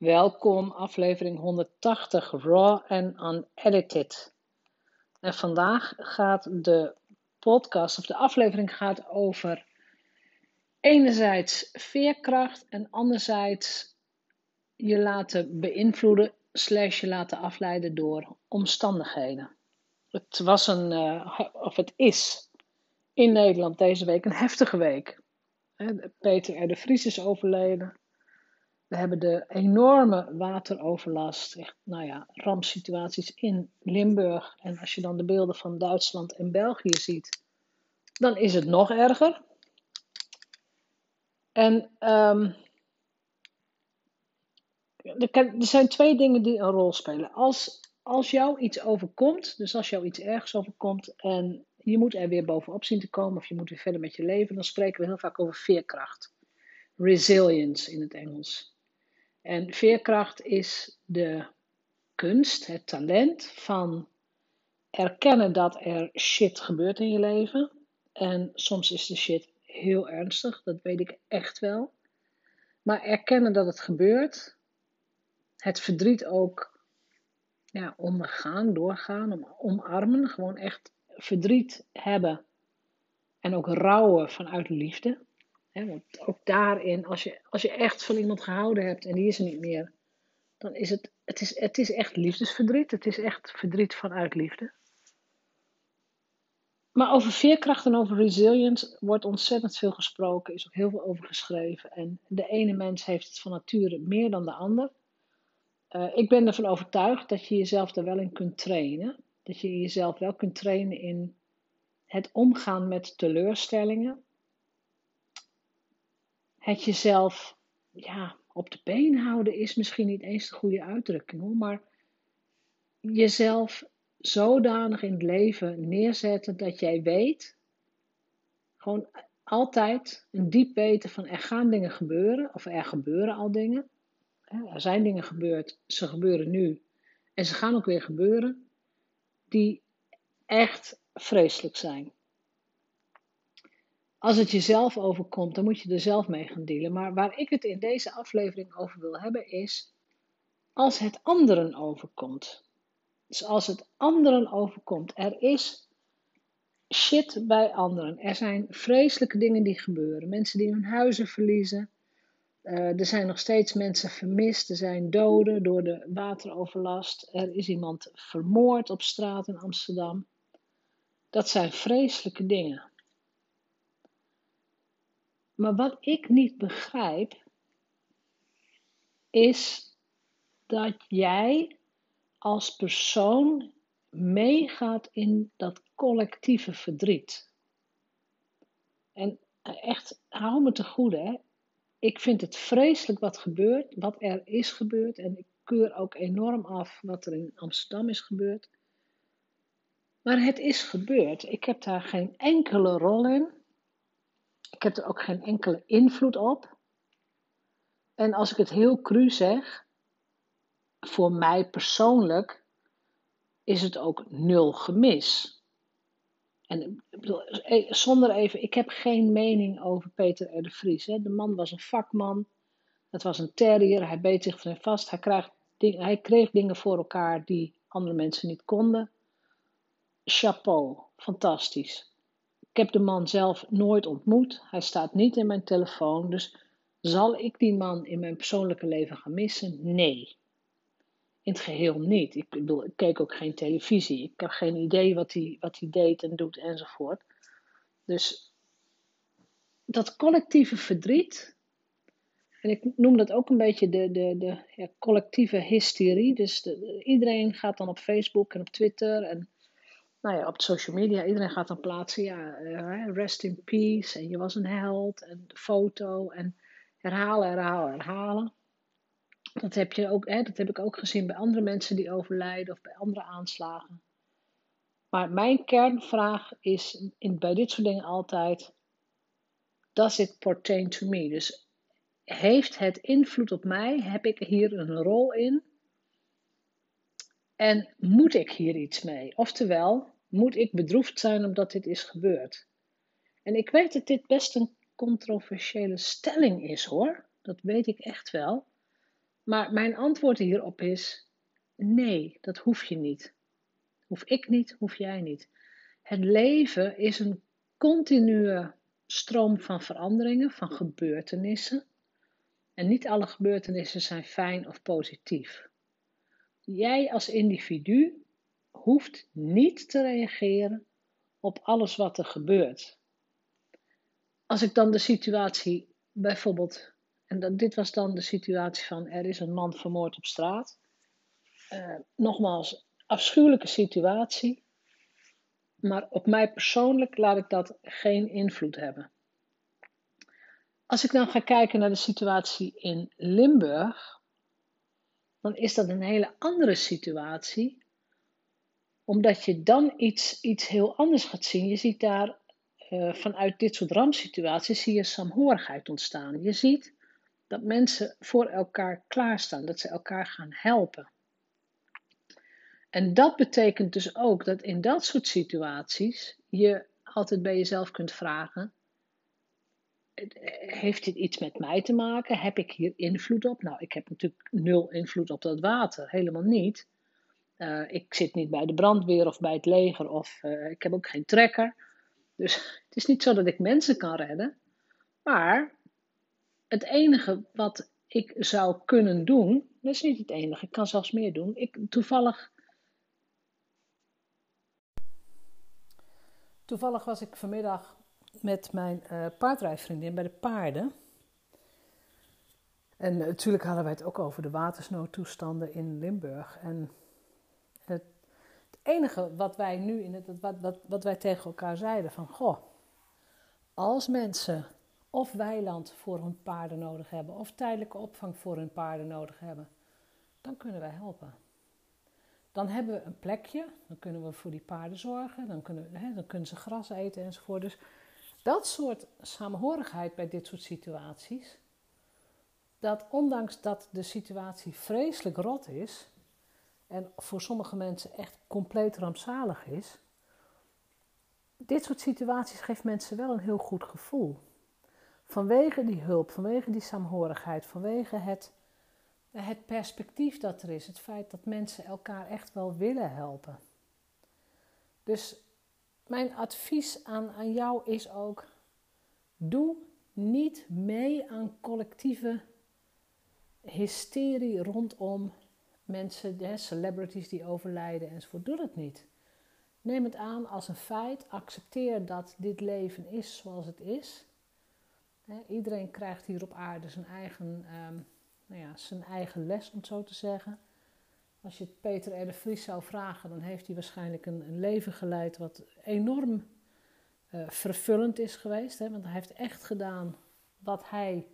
Welkom, aflevering 180, Raw and Unedited. En vandaag gaat de podcast, of de aflevering gaat over enerzijds veerkracht en anderzijds je laten beïnvloeden, slash je laten afleiden door omstandigheden. Het was een, uh, of het is in Nederland deze week een heftige week. Peter R. de Vries is overleden. We hebben de enorme wateroverlast, nou ja, rampsituaties in Limburg. En als je dan de beelden van Duitsland en België ziet, dan is het nog erger. En um, er zijn twee dingen die een rol spelen. Als, als jou iets overkomt, dus als jou iets ergens overkomt en je moet er weer bovenop zien te komen of je moet weer verder met je leven, dan spreken we heel vaak over veerkracht. Resilience in het Engels. En veerkracht is de kunst, het talent van erkennen dat er shit gebeurt in je leven. En soms is de shit heel ernstig, dat weet ik echt wel. Maar erkennen dat het gebeurt, het verdriet ook ja, ondergaan, doorgaan, omarmen, gewoon echt verdriet hebben en ook rouwen vanuit liefde ook daarin, als je, als je echt van iemand gehouden hebt en die is er niet meer, dan is het, het, is, het is echt liefdesverdriet. Het is echt verdriet vanuit liefde. Maar over veerkracht en over resilience wordt ontzettend veel gesproken, is ook heel veel over geschreven. En de ene mens heeft het van nature meer dan de ander. Uh, ik ben ervan overtuigd dat je jezelf er wel in kunt trainen. Dat je jezelf wel kunt trainen in het omgaan met teleurstellingen het jezelf ja, op de been houden is misschien niet eens de goede uitdrukking hoor, maar jezelf zodanig in het leven neerzetten dat jij weet, gewoon altijd een diep weten van er gaan dingen gebeuren, of er gebeuren al dingen. Er zijn dingen gebeurd, ze gebeuren nu en ze gaan ook weer gebeuren, die echt vreselijk zijn. Als het jezelf overkomt, dan moet je er zelf mee gaan dealen. Maar waar ik het in deze aflevering over wil hebben is als het anderen overkomt. Dus als het anderen overkomt, er is shit bij anderen. Er zijn vreselijke dingen die gebeuren. Mensen die hun huizen verliezen. Uh, er zijn nog steeds mensen vermist. Er zijn doden door de wateroverlast. Er is iemand vermoord op straat in Amsterdam. Dat zijn vreselijke dingen. Maar wat ik niet begrijp, is dat jij als persoon meegaat in dat collectieve verdriet. En echt, hou me te goede. Ik vind het vreselijk wat gebeurt, wat er is gebeurd. En ik keur ook enorm af wat er in Amsterdam is gebeurd. Maar het is gebeurd. Ik heb daar geen enkele rol in. Ik heb er ook geen enkele invloed op. En als ik het heel cru zeg, voor mij persoonlijk is het ook nul gemis. En e, zonder even, ik heb geen mening over Peter R. de Vries. Hè. De man was een vakman, het was een terrier, hij beet zich erin vast, hij, krijgt, hij kreeg dingen voor elkaar die andere mensen niet konden. Chapeau, fantastisch. Ik heb de man zelf nooit ontmoet. Hij staat niet in mijn telefoon. Dus zal ik die man in mijn persoonlijke leven gaan missen? Nee. In het geheel niet. Ik bedoel, ik keek ook geen televisie. Ik heb geen idee wat hij, wat hij deed en doet enzovoort. Dus dat collectieve verdriet. En ik noem dat ook een beetje de, de, de ja, collectieve hysterie. Dus iedereen gaat dan op Facebook en op Twitter en nou ja, op social media, iedereen gaat dan plaatsen, ja, uh, rest in peace, en je was een held, en de foto, en herhalen, herhalen, herhalen. Dat heb, je ook, hè, dat heb ik ook gezien bij andere mensen die overlijden of bij andere aanslagen. Maar mijn kernvraag is in, bij dit soort dingen altijd: Does it pertain to me? Dus heeft het invloed op mij? Heb ik hier een rol in? En moet ik hier iets mee? Oftewel, moet ik bedroefd zijn omdat dit is gebeurd? En ik weet dat dit best een controversiële stelling is hoor. Dat weet ik echt wel. Maar mijn antwoord hierop is: nee, dat hoef je niet. Hoef ik niet, hoef jij niet. Het leven is een continue stroom van veranderingen, van gebeurtenissen. En niet alle gebeurtenissen zijn fijn of positief. Jij als individu hoeft niet te reageren op alles wat er gebeurt. Als ik dan de situatie bijvoorbeeld, en dat, dit was dan de situatie van er is een man vermoord op straat. Uh, nogmaals, afschuwelijke situatie. Maar op mij persoonlijk laat ik dat geen invloed hebben. Als ik dan ga kijken naar de situatie in Limburg, dan is dat een hele andere situatie, omdat je dan iets, iets heel anders gaat zien. Je ziet daar uh, vanuit dit soort rampsituaties zie je saamhorigheid ontstaan. Je ziet dat mensen voor elkaar klaarstaan, dat ze elkaar gaan helpen. En dat betekent dus ook dat in dat soort situaties je altijd bij jezelf kunt vragen: heeft dit iets met mij te maken? Heb ik hier invloed op? Nou, ik heb natuurlijk nul invloed op dat water, helemaal niet. Uh, ik zit niet bij de brandweer of bij het leger of uh, ik heb ook geen trekker. Dus het is niet zo dat ik mensen kan redden. Maar het enige wat ik zou kunnen doen, dat is niet het enige, ik kan zelfs meer doen. Ik, toevallig Toevallig was ik vanmiddag met mijn uh, paardrijvriendin bij de paarden. En natuurlijk hadden wij het ook over de watersnoodtoestanden in Limburg. En het, het enige wat wij nu in het, wat, wat, wat wij tegen elkaar zeiden van goh, als mensen of weiland voor hun paarden nodig hebben, of tijdelijke opvang voor hun paarden nodig hebben, dan kunnen wij helpen. Dan hebben we een plekje, dan kunnen we voor die paarden zorgen, dan kunnen, hè, dan kunnen ze gras eten enzovoort. Dus dat soort samenhorigheid bij dit soort situaties, dat ondanks dat de situatie vreselijk rot is en voor sommige mensen echt compleet rampzalig is, dit soort situaties geeft mensen wel een heel goed gevoel. Vanwege die hulp, vanwege die saamhorigheid, vanwege het het perspectief dat er is, het feit dat mensen elkaar echt wel willen helpen. Dus mijn advies aan, aan jou is ook: doe niet mee aan collectieve hysterie rondom mensen, de celebrities die overlijden enzovoort. Doe dat niet. Neem het aan als een feit. Accepteer dat dit leven is zoals het is. iedereen krijgt hier op aarde zijn eigen ehm, nou ja, zijn eigen les, om het zo te zeggen. Als je Peter R. de Vries zou vragen, dan heeft hij waarschijnlijk een, leven geleid wat enorm uh, vervullend is geweest. Hè? Want hij heeft echt gedaan wat hij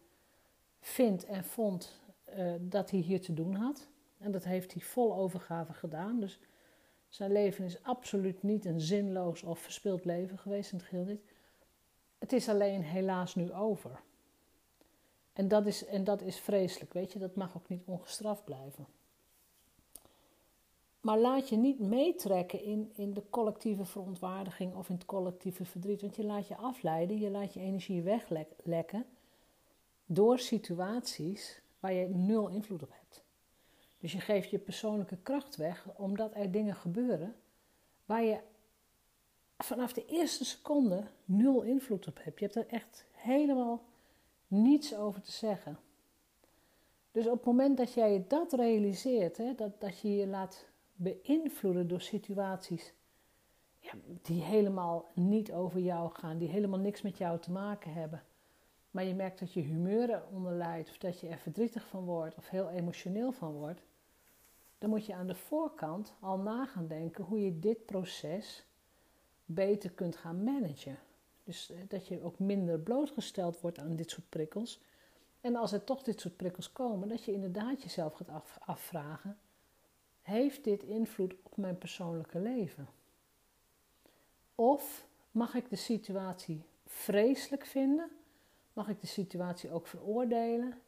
vindt en vond uh, dat hij hier te doen had. En dat heeft hij vol overgave gedaan. Dus zijn leven is absoluut niet een zinloos of verspild leven geweest in het geheel niet. Het is alleen helaas nu over. En dat, is, en dat is vreselijk, weet je, dat mag ook niet ongestraft blijven. Maar laat je niet meetrekken in, in de collectieve verontwaardiging of in het collectieve verdriet, want je laat je afleiden, je laat je energie weglekken door situaties waar je nul invloed op hebt. Dus je geeft je persoonlijke kracht weg omdat er dingen gebeuren waar je vanaf de eerste seconde nul invloed op hebt. Je hebt er echt helemaal niets over te zeggen. Dus op het moment dat jij dat realiseert, hè, dat, dat je je laat beïnvloeden door situaties ja, die helemaal niet over jou gaan, die helemaal niks met jou te maken hebben, maar je merkt dat je humeur eronder leidt, of dat je er verdrietig van wordt, of heel emotioneel van wordt, dan moet je aan de voorkant al na gaan denken hoe je dit proces beter kunt gaan managen. Dus eh, dat je ook minder blootgesteld wordt aan dit soort prikkels. En als er toch dit soort prikkels komen, dat je inderdaad jezelf gaat afvragen: heeft dit invloed op mijn persoonlijke leven? Of mag ik de situatie vreselijk vinden? Mag ik de situatie ook veroordelen?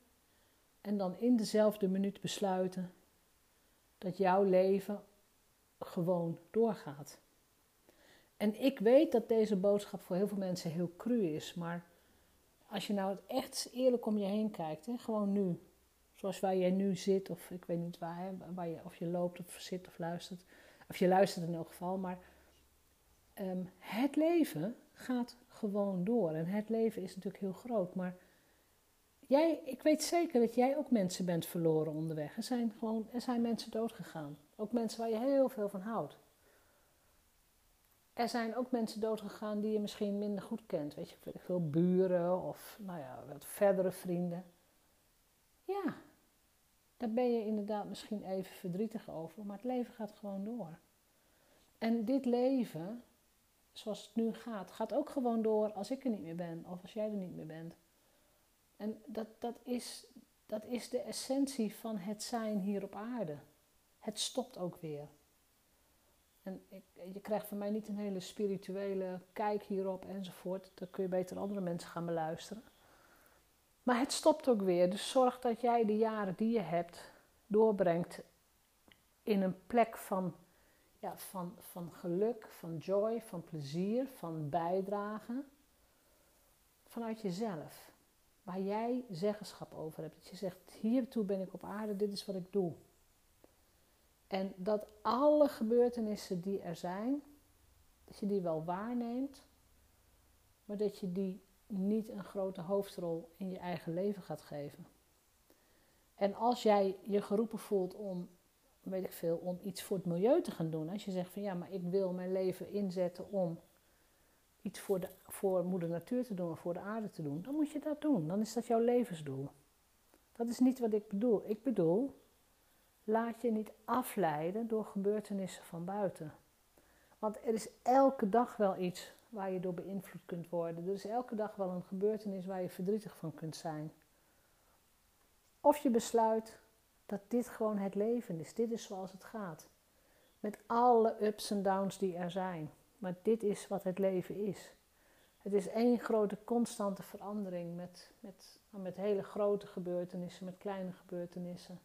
En dan in dezelfde minuut besluiten dat jouw leven gewoon doorgaat. En ik weet dat deze boodschap voor heel veel mensen heel cru is, maar als je nou echt eerlijk om je heen kijkt, hè, gewoon nu, Zoals waar jij nu zit, of ik weet niet waar, waar je, of je loopt of zit of luistert. Of je luistert in elk geval. Maar ehm, het leven gaat gewoon door. En het leven is natuurlijk heel groot. Maar jij, ik weet zeker dat jij ook mensen bent verloren onderweg. Er zijn gewoon, er zijn mensen doodgegaan. Ook mensen waar je heel veel van houdt. Er zijn ook mensen doodgegaan die je misschien minder goed kent. Weet je, veel buren of nou ja, wat verdere vrienden. Ja, daar ben je inderdaad misschien even verdrietig over, maar het leven gaat gewoon door. En dit leven, zoals het nu gaat, gaat ook gewoon door als ik er niet meer ben of als jij er niet meer bent. En dat, dat, is, dat is de essentie van het zijn hier op aarde. Het stopt ook weer. En ik, je krijgt van mij niet een hele spirituele kijk hierop enzovoort. Dan kun je beter andere mensen gaan beluisteren. Maar het stopt ook weer. Dus zorg dat jij de jaren die je hebt doorbrengt in een plek van, ja, van, van geluk, van joy, van plezier, van bijdrage. Vanuit jezelf. Waar jij zeggenschap over hebt. Dat je zegt, hiertoe ben ik op aarde, dit is wat ik doe. En dat alle gebeurtenissen die er zijn, dat je die wel waarneemt, maar dat je die niet een grote hoofdrol in je eigen leven gaat geven. En als jij je geroepen voelt om, weet ik veel, om iets voor het milieu te gaan doen. Als je zegt van ja, maar ik wil mijn leven inzetten om iets voor, de, voor moeder natuur te doen of voor de aarde te doen. Dan moet je dat doen. Dan is dat jouw levensdoel. Dat is niet wat ik bedoel. Ik bedoel, laat je niet afleiden door gebeurtenissen van buiten. Want er is elke dag wel iets waar je door beïnvloed kunt worden. Er is elke dag wel een gebeurtenis waar je verdrietig van kunt zijn. Of je besluit dat dit gewoon het leven is. Dit is zoals het gaat. Met alle ups en downs die er zijn. Maar dit is wat het leven is. Het is één grote constante verandering met, met, met hele grote gebeurtenissen, met kleine gebeurtenissen.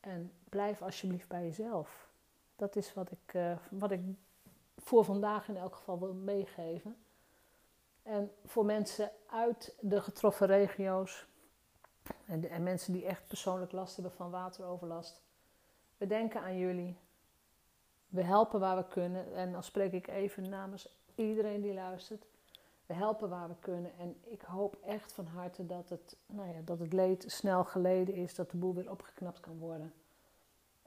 En blijf alsjeblieft bij jezelf. Dat is wat ik, uh, wat ik voor vandaag in elk geval wil meegeven. En voor mensen uit de getroffen regio's en, en mensen die echt persoonlijk last hebben van wateroverlast. We denken aan jullie. We helpen waar we kunnen. En dan spreek ik even namens iedereen die luistert. We helpen waar we kunnen. En ik hoop echt van harte dat het, nou ja, dat het leed snel geleden is. Dat de boel weer opgeknapt kan worden.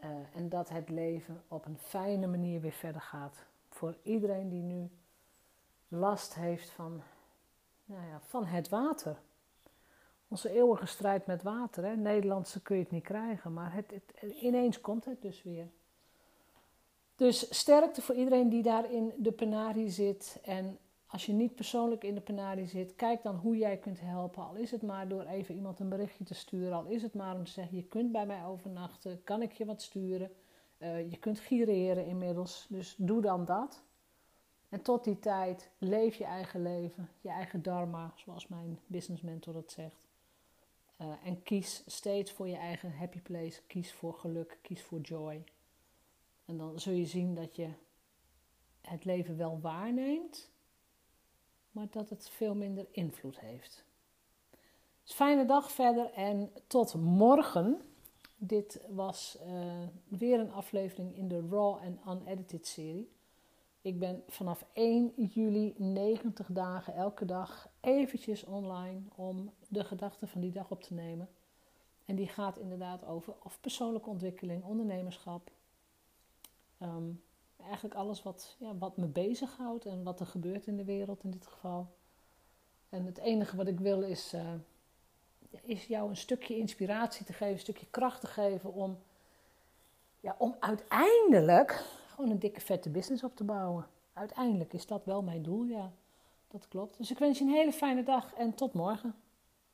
Uh, en dat het leven op een fijne manier weer verder gaat voor iedereen die nu last heeft van, nou ja, van het water. Onze eeuwige strijd met water. Hè. Nederlandse kun je het niet krijgen, maar het, ineens komt het dus weer. Dus sterkte voor iedereen die daar in de penarie zit. En als je niet persoonlijk in de penarie zit, kijk dan hoe jij kunt helpen. Al is het maar door even iemand een berichtje te sturen. Al is het maar om te zeggen, je kunt bij mij overnachten. Kan ik je wat sturen? Uh, je kunt gireren inmiddels, dus doe dan dat. En tot die tijd leef je eigen leven, je eigen dharma, zoals mijn business mentor dat zegt. Uh, en kies steeds voor je eigen happy place, kies voor geluk, kies voor joy. En dan zul je zien dat je het leven wel waarneemt, maar dat het veel minder invloed heeft. Dus fijne dag verder en tot morgen. Dit was uh, weer een aflevering in de Raw en Unedited serie. Ik ben vanaf 1 juli 90 dagen elke dag eventjes online om de gedachten van die dag op te nemen. En die gaat inderdaad over of persoonlijke ontwikkeling, ondernemerschap. Um, eigenlijk alles wat, ja, wat me bezighoudt en wat er gebeurt in de wereld in dit geval. En het enige wat ik wil is, uh, is jou een stukje inspiratie te geven, een stukje kracht te geven om, ja, om uiteindelijk gewoon een dikke vette business op te bouwen. Uiteindelijk is dat wel mijn doel, ja. Dat klopt. Dus ik wens je een hele fijne dag en tot morgen.